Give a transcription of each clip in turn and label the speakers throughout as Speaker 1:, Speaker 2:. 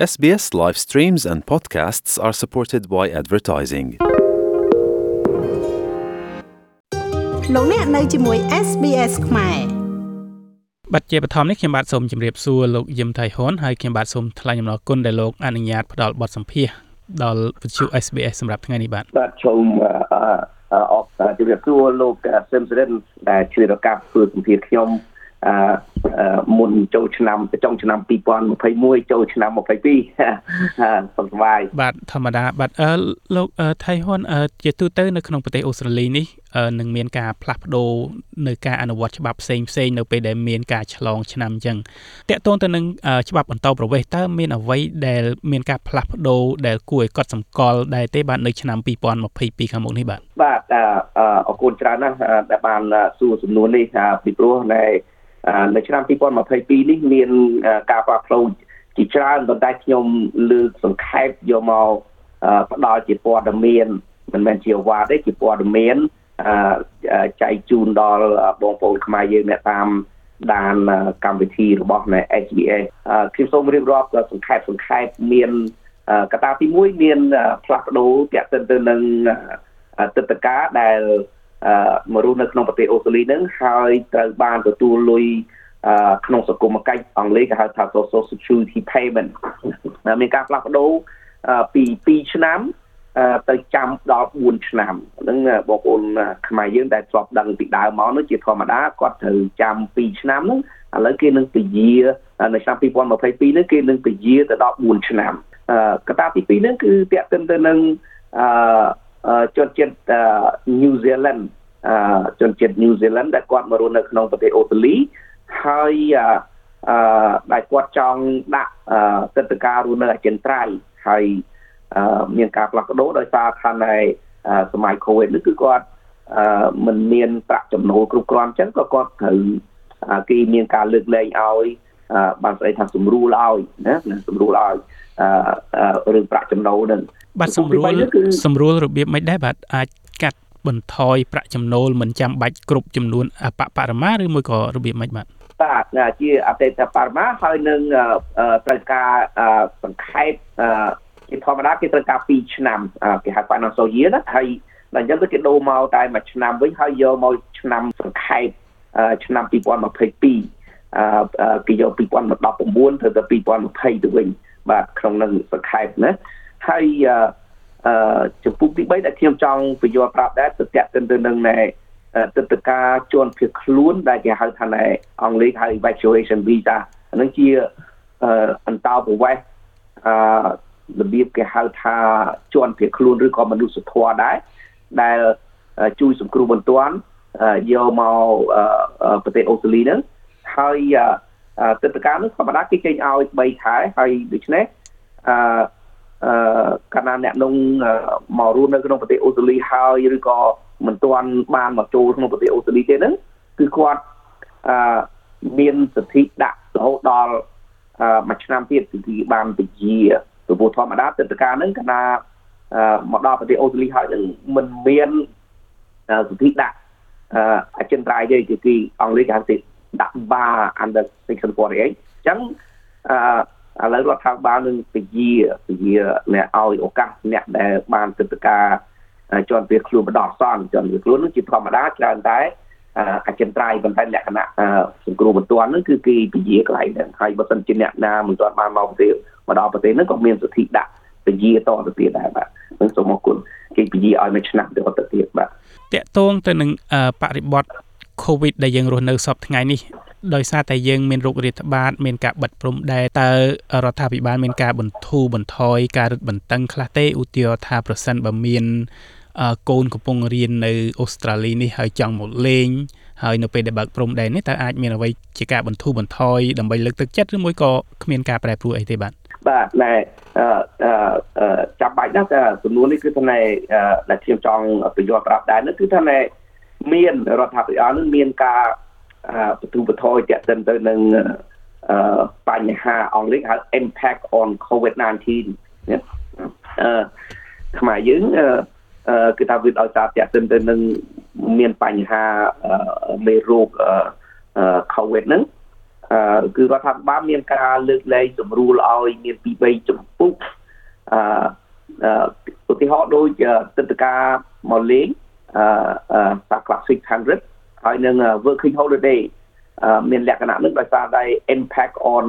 Speaker 1: SBS live streams and podcasts are supported by advertising.
Speaker 2: លោកអ្នកនៅជាមួយ SBS ខ្មែរ
Speaker 3: បាទជាបឋមនេះខ្ញុំបាទសូមជម្រាបសួរលោកយឹមថៃហ៊ុនហើយខ្ញុំបាទសូមថ្លែងអំណរគុណដែលលោកអនុញ្ញាតផ្ដល់បទសម្ភាសន៍ដល់វិទ្យុ SBS សម្រាប់ថ្ងៃនេះបាទ
Speaker 4: បាទសូមអឺអឺអបជម្រាបសួរលោកសឹមសរិនដែលជួយរកាធ្វើសម្ភារខ្ញុំអឺអឺ មុនចូលឆ្នាំចុងឆ្នាំ2021ចូលឆ្នាំ22សុខសប្បាយ
Speaker 3: បាទធម្មតាបាទអឺលោកអឺថៃហ៊ុនអឺជាទូទៅនៅក្នុងប្រទេសអូស្ត្រាលីនេះអឺនឹងមានការផ្លាស់ប្ដូរនៅការអនុវត្តច្បាប់ផ្សេងផ្សេងនៅពេលដែលមានការឆ្លងឆ្នាំអញ្ចឹងតកតងទៅនឹងអឺច្បាប់បន្តប្រវេសតើមានអ្វីដែលមានការផ្លាស់ប្ដូរដែលគួរឲ្យកត់សម្គាល់ដែរទេបាទនៅឆ្នាំ2022ខាងមុខនេះបាទ
Speaker 4: បាទអឺអឺអរគុណច្រើនណាស់អឺដែលបានសួរសំណួរនេះថាពីព្រោះនៅអឺ នៅឆ្នាំ2022នេះមានអឺការផ្លាស់ប្ដូរជាច្រើនប៉ុន្តែខ្ញុំលើកសង្ខេបយកមកអឺផ្ដល់ជាព័ត៌មានមិនមែនជាវ៉ាទេជាព័ត៌មានអឺចែកជូនដល់បងប្អូនខ្មែរយើងអ្នកតាមដានកម្មវិធីរបស់នៃ SBS អឺខ្ញុំសូមរៀបរាប់សង្ខេបសង្ខេបមានកត្តាទី1មានផ្លាស់ប្ដូរទាក់ទិនទៅនឹងទឹកតការដែល មករស់នៅក្នុងប្រទេសអូស្ត្រាលីនឹងហើយត្រូវបានទទួលលុយក្នុងសង្គមគិច្ចអង់គ្លេសគេហៅថា Social Security Payment មានការផ្លាស់ប្ដូរពី2ឆ្នាំទៅចាំដល់4ឆ្នាំហ្នឹងបងប្អូនខ្មែរយើងដែលធ្លាប់ដឹងពីដើមមកនោះជាធម្មតាគាត់ត្រូវចាំ2ឆ្នាំហ្នឹងឥឡូវគេនឹងពជានៅឆ្នាំ2022នេះគេនឹងពជាទៅដល់4ឆ្នាំកត្តាទី2ហ្នឹងគឺពាក់ទិនទៅនឹងអឺ ជនជាតិ New Zealand អឺជនជាតិ New Zealand ដែលគាត់មករស់នៅក្នុងប្រទេសអូស្ត្រាលីហើយអឺដែលគាត់ចង់ដាក់ទឹកតការរស់នៅអចិន្ត្រៃយ៍ហើយមានការផ្លាស់ប្ដូរដោយសារខាងในសម័យ Covid នេះគឺគាត់មិនមានប្រាក់ចំណូលគ្រប់គ្រាន់អញ្ចឹងក៏គាត់ត្រូវគេមានការលើកលែងឲ្យបានស្អីថាសម្រួលឲ្យណាសម្រួលឲ្យរឿងប្រាក់ចំណូលនឹង
Speaker 3: បាទសម្រួលសម្រួលរបៀបមិនដែរបាទអាចកាត់បន្ថយប្រាក់ចំណូលមិនចាំបាច់គ្រប់ចំនួនអបបរមាឬមួយក៏របៀបមិនបាទ
Speaker 4: បាទជាអតីតបរមាហើយនឹងត្រូវការសង្ខេបជាធម្មតាគេត្រូវការ2ឆ្នាំគេហៅ financial year ណាហើយដល់អញ្ចឹងទៅគេដូរមកតែមួយឆ្នាំវិញហើយយកមកឆ្នាំសង្ខេបឆ្នាំ2022អឺគេយក2019ទៅដល់2020ទៅវិញបាទក្នុងនឹងសង្ខេបណា ហើយអឺចំពោះទី3ដែលខ្ញុំចង់បញ្យល់ប្រាប់ដែរទៅតាក់ទិនទៅនឹងណែទឹកតការជួនភៀសខ្លួនដែលគេហៅថាណែអង់គ្លេសហៅ evacuation visa អានឹងជាអន្តោប្រវេសន៍អឺរបៀបគេហៅថាជួនភៀសខ្លួនឬក៏មនុស្សធម៌ដែរដែលជួយសង្គ្រោះបន្ទាន់យកមកប្រទេសអូស្ត្រាលីហ្នឹងហើយទឹកតការនោះធម្មតាគេចេញឲ្យ3ខែហើយដូច្នេះអឺ អឺកាលណាអ្នកនឹងមករស់នៅក្នុងប្រទេសអូស្ត្រាលីហើយឬក៏មិនទាន់បានមកចូលក្នុងប្រទេសអូស្ត្រាលីទេហ្នឹងគឺគាត់អឺមានសិទ្ធិដាក់រហូតដល់អឺមួយឆ្នាំទៀតគឺបានពជាពីព្រោះធម្មតាទឹកតការហ្នឹងកាលណាមកដល់ប្រទេសអូស្ត្រាលីហើយនឹងមិនមានសិទ្ធិដាក់អចិន្ត្រៃយ៍ទេគឺគេអង់គ្លេសគេហៅថាដាក់ bar under section 48អញ្ចឹងអឺ ឥឡូវរដ្ឋាភិបាលនឹងពជាពជាអ្នកឲ្យឱកាសអ្នកដែលបានទឹកតការជន់វាខ្លួនបដោះសន្នជន់វាខ្លួននឹងជាធម្មតាច្រើនតែអចិន្ត្រៃយ៍ប៉ុន្តែលក្ខណៈសង្គ្រោះបន្ទាន់ហ្នឹងគឺគេពជាកន្លែងហ្នឹងហើយបើសិនជាអ្នកណាមិនទាន់បានមកប្រទេសមកដល់ប្រទេសហ្នឹងក៏មានសិទ្ធិដាក់ពជាតទៅទៀតដែរបាទនឹងសូមអរគុណគេពជាឲ្យមួយឆ្នាំទៅទៅទៀតបាទ
Speaker 3: តកតងទៅនឹងបរិបទ COVID ដែលយើងរស់នៅសពថ្ងៃនេះ ដោយសារតែយើងមានโรគរាតត្បាតមានការបិទព្រំដែនតើរដ្ឋាភិបាលមានការបន្ធូរបន្ថយការរឹតបន្តឹងខ្លះទេឧទាហរណ៍ថាប្រសិនបើមានកូនកំពុងរៀននៅអូស្ត្រាលីនេះហើយចង់មកលេងហើយនៅពេលដែលបើកព្រំដែននេះតើអាចមានអ្វីជាការបន្ធូរបន្ថយដើម្បីលើកទឹកចិត្តឬមួយក៏គ្មានការប្រែប្រួលអីទេបាទ
Speaker 4: បាទណែអឺចាំបាច់ណាស់តែសំណួរនេះគឺថាណែដែលខ្ញុំចង់បញ្យល់ប្រាប់ដែរនោះគឺថាណែមានរដ្ឋាភិបាលនឹងមានការ បទូបថយតាក់ទិនទៅនឹងបញ្ហាអង់គ្លេសហៅ impact on covid-19 អឺខ្មែរយើងគឺថាវាដោយសារតាក់ទិនទៅនឹងមានបញ្ហាមេរោគ covid ហ្នឹងអឺគឺរដ្ឋាភិបាលមានការលើកលែងសម្រួលឲ្យមានពី3ចំពុកអឺឧទាហរណ៍ដូចទឹកតការមកលេងអឺសា classic 100 ហើយនឹង working holiday មានលក្ខណៈនឹងដោយសារតែ impact on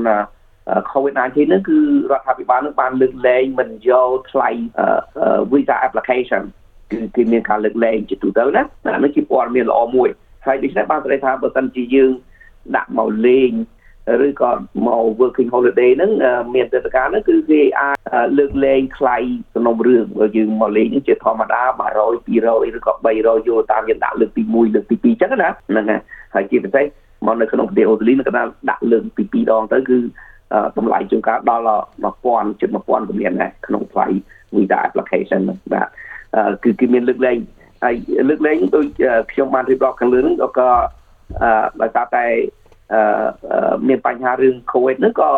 Speaker 4: COVID-19 ហ្នឹងគឺរដ្ឋាភិបាលនឹងបានលើកលែងមិនយកថ្លៃ visa application គឺគឺមានការលើកលែងជាទូទៅណាអានេះជាព័ត៌មានល្អមួយហើយដូច្នេះបានស្ដីថាបើសិនជាយើងដាក់មកលេង ឬក៏មក working holiday ហ្នឹងមានទស្សនការហ្នឹងគឺគេអាចលើកលែងថ្លៃសំណុំរឿងបើយើងមកលេងជាធម្មតា300 200ឬក៏300យូរតាមយើងដាក់លើកទី1លើកទី2អញ្ចឹងណាហ្នឹងហើយជាពិសេសមកនៅក្នុងប្រទេសអូស្ត្រាលីនឹងក៏ដាក់លើកទី2ដងទៅគឺតម្លៃជួនកាលដល់1000ជិត1000ក៏មានដែរក្នុងថ្លៃ visa application បាទគឺគឺមានលើកលែងហើយលើកលែងដូចខ្ញុំបានរៀបរាប់ខាងលើហ្នឹងក៏ដោយសារតែ មានបញ្ហារឿង COVID ហ្នឹងក៏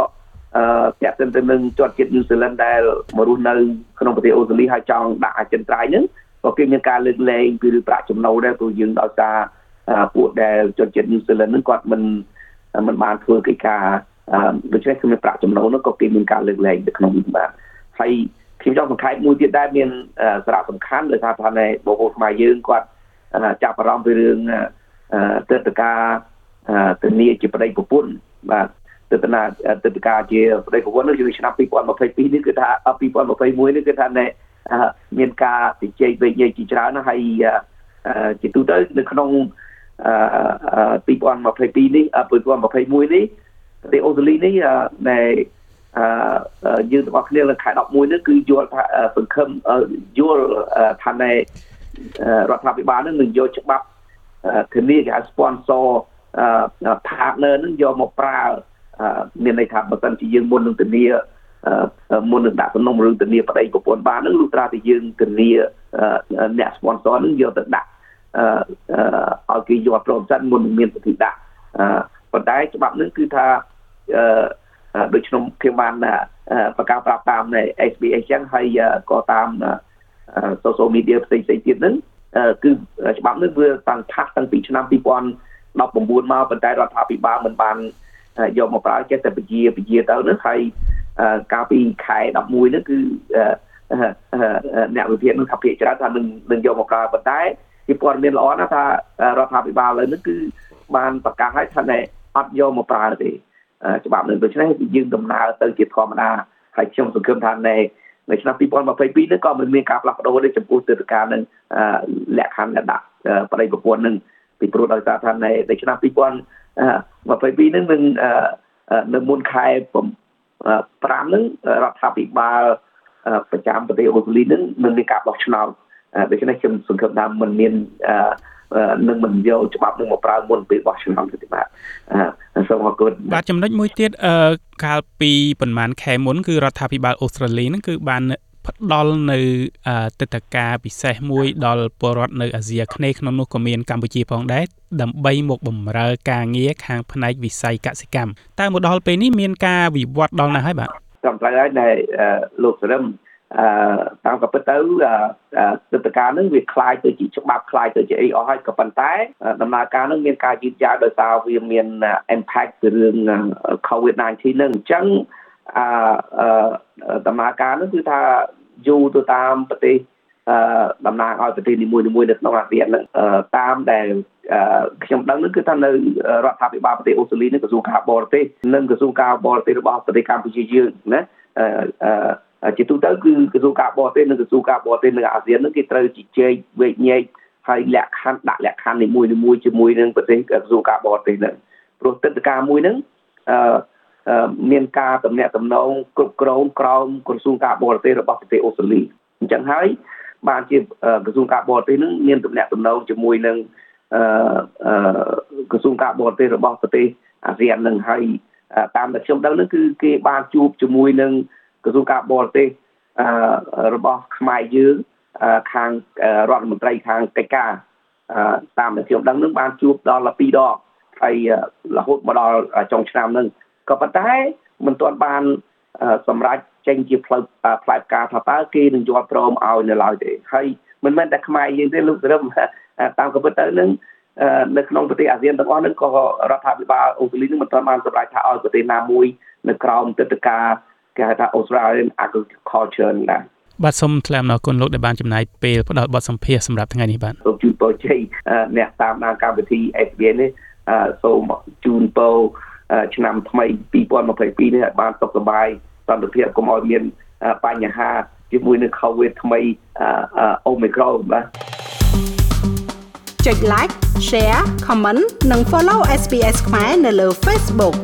Speaker 4: អឺតាក់ទិនទៅនឹងជាប់ជាតិ New Zealand ដែលមករស់នៅក្នុងប្រទេសអូស្ត្រាលីហើយចង់ដាក់អចិន្ត្រៃយ៍ហ្នឹងក៏គេមានការលើកលែងពីប្រាក់ចំណូលដែរព្រោះយើងដោយសារពួកដែលជាប់ជាតិ New Zealand ហ្នឹងគាត់មិនមិនបានធ្វើកិច្ចការដូច្នេះគឺមានប្រាក់ចំណូលនោះក៏គេមានការលើកលែងទៅក្នុងនេះបាទហើយខ្ញុំចង់សង្ខេបមួយទៀតដែរមានសារៈសំខាន់ដោយសារថានៅបងប្អូនខ្មែរយើងគាត់ចាប់អារម្មណ៍ពីរឿងទិដ្ឋការ ធានាជាប្តីប្រពន្ធបាទទិដ្ឋនាទិដ្ឋការជាប្តីប្រពន្ធនោះគឺឆ្នាំ2022នេះគឺថា2021នេះគឺថាមានការជជែកវែកញែកជាច្រើនណាហើយជាទូទៅនៅក្នុង2022នេះ2021នេះប្រទេសអូស្ត្រាលីនេះដែលយើងទាំងអស់គ្នានៅខែ11នេះគឺយល់ថាសង្ឃឹមយល់ថានៃរដ្ឋាភិបាលនឹងនឹងយកច្បាប់ធានាគេហៅ sponsor partner នឹងយកមកប្រើមានន័យថាបើសិនជាយើងមុននឹងធានាមុននឹងដាក់សំណុំរឿងធានាប្តីប្រពន្ធបាននឹងលុះត្រាតែយើងធានាអ្នក sponsor នឹងយកទៅដាក់ឲ្យគេយកព្រមសិនមុននឹងមានពិធីដាក់ប៉ុន្តែច្បាប់នឹងគឺថាអឺដូចខ្ញុំខ្ញុំបានប្រកាសប្រាប់តាមនៅ SBS ចឹងហើយក៏តាម social media ផ្សេងផ្សេងទៀតហ្នឹងគឺច្បាប់នេះវាតាំងផាសតាំងពីឆ្នាំ 2019មកប៉ុន្តែរដ្ឋាភិបាលមិនបានយកមកប្រើចេះតែពជាពជាទៅហ្នឹងហើយកាលពីខែ11ហ្នឹងគឺអ្នកវិភាគនឹងថាភាគច្រើនថានឹងនឹងយកមកប្រើប៉ុន្តែជាព័ត៌មានល្អណាស់ថារដ្ឋាភិបាលឥឡូវនេះគឺបានប្រកាសឲ្យថាអត់យកមកប្រើទេច្បាប់នឹងដូច្នេះយើងដំណើរទៅជាធម្មតាហើយខ្ញុំសង្ឃឹមថានៅនៅឆ្នាំ2022នេះក៏មិនមានការផ្លាស់ប្ដូរទេចំពោះទិដ្ឋការនឹងលក្ខខណ្ឌដាក់ប្តីប្រពន្ធនឹង ពីព្រោះដោយសារថានៅនៅឆ្នាំ2022នេះនឹងនៅមុនខែ5នឹងរដ្ឋាភិបាលប្រចាំប្រទេសអូស្ត្រាលីនឹងនឹងមានការបោះឆ្នោតដូច្នេះខ្ញុំសង្ឃឹមថាមិនមាននឹងមិនយកច្បាប់នឹងមកប្រើមុនពេលបោះឆ្នោតទេបាទសូមអរគុណ
Speaker 3: បាទចំណុចមួយទៀតអឺកាលពីប្រហែលខែមុនគឺរដ្ឋាភិបាលអូស្ត្រាលីហ្នឹងគឺបាន ផ្ដល់នៅទឹកតការពិសេសមួយដល់ពលរដ្ឋនៅអាស៊ីអាគ្នេយ៍ក្នុងនោះក៏មានកម្ពុជាផងដែរដើម្បីមកបម្រើការងារខាងផ្នែកវិស័យកសិកម្មតែមកដល់ពេលនេះមានការវិវត្តដល់ណាស់ហើយបាទ
Speaker 4: តាមត្រូវហើយដែលលោកសរឹមអឺតាមក៏ពិតទៅទិដ្ឋការនឹងវាคล้ายទៅជាច្បាប់คล้ายទៅជាអីអស់ហើយក៏ប៉ុន្តែដំណើរការនឹងមានការយឺតយ៉ាវដោយសារវាមាន impact ពីរឿង COVID-19 នឹងអញ្ចឹង អឺដំណើរការនឹងគឺថាយូរទៅតាមប្រទេសអឺតំណាងឲ្យប្រទេសនីមួយៗនៅក្នុងអាស៊ានហ្នឹងតាមដែលខ្ញុំដឹងនឹងគឺថានៅរដ្ឋាភិបាលប្រទេសអូស្ត្រាលីនឹងក្រសួងការបរទេសនិងក្រសួងការបរទេសរបស់ប្រទេសកម្ពុជាយើងណាអឺជាទូទៅគឺក្រសួងការបរទេសនិងក្រសួងការបរទេសនៅអាស៊ាននឹងគេត្រូវជជែកវែកញែកហើយលក្ខខណ្ឌដាក់លក្ខខណ្ឌនីមួយៗជាមួយនឹងប្រទេសក្រសួងការបរទេសនឹងព្រោះទឹកតការមួយនឹងអឺ មានការតំណាក់តំណងគ្រប់គ្រងក្រោមក្រសួងការបរទេសរបស់ប្រទេសអូស្ត្រាលីអញ្ចឹងហើយបានជាក្រសួងការបរទេសនឹងមានតំណាក់តំណងជាមួយនឹងអឺក្រសួងការបរទេសរបស់ប្រទេសអាស៊ាននឹងហើយតាមដែលខ្ញុំដឹងនឹងគឺគេបានជួបជាមួយនឹងក្រសួងការបរទេសរបស់ខ្មែរយើងខាងរដ្ឋមន្ត្រីខាងកិច្ចការតាមដែលខ្ញុំដឹងនឹងបានជួបដល់2ដងហើយរហូតមកដល់ចុងឆ្នាំនឹង ក៏ប៉ុន្តែមិនទាន់បានសម្រាប់ចេញជាផ្លូវផ្លែផ្កាថាតើគេនឹងយល់ព្រមឲ្យនៅឡើយទេហើយមិនមែនតែខ្មែរយើងទេលោកសរឹមតាមក៏ពិតទៅនឹងនៅក្នុងប្រទេសអាស៊ានទាំងអស់ហ្នឹងក៏រដ្ឋាភិបាលអូស្ត្រាលីនឹងមិនទាន់បានសម្រេចថាឲ្យប្រទេសណាមួយនៅក្រោមទឹកតការគេហៅថា Australian Agriculture ហ្នឹងដែរ
Speaker 3: បាទសូមថ្លែងអំណរគុណលោកដែលបានចំណាយពេលផ្ដល់បទសម្ភាសន៍សម្រាប់ថ្ងៃនេះបាទ
Speaker 4: សូមជូនពរជ័យអ្នកតាមដានកម្មវិធី SBS នេះសូមជូនពរ ឆ្នាំថ្មី2022នេះឲ្យបានសុខសប្បាយសន្តិភាពកុំឲ្យមានបញ្ហាជាមួយនឹង COVID ថ្មី Omicron បាទ
Speaker 2: ចុច like share comment និង follow SBS ខ្មែរនៅលើ Facebook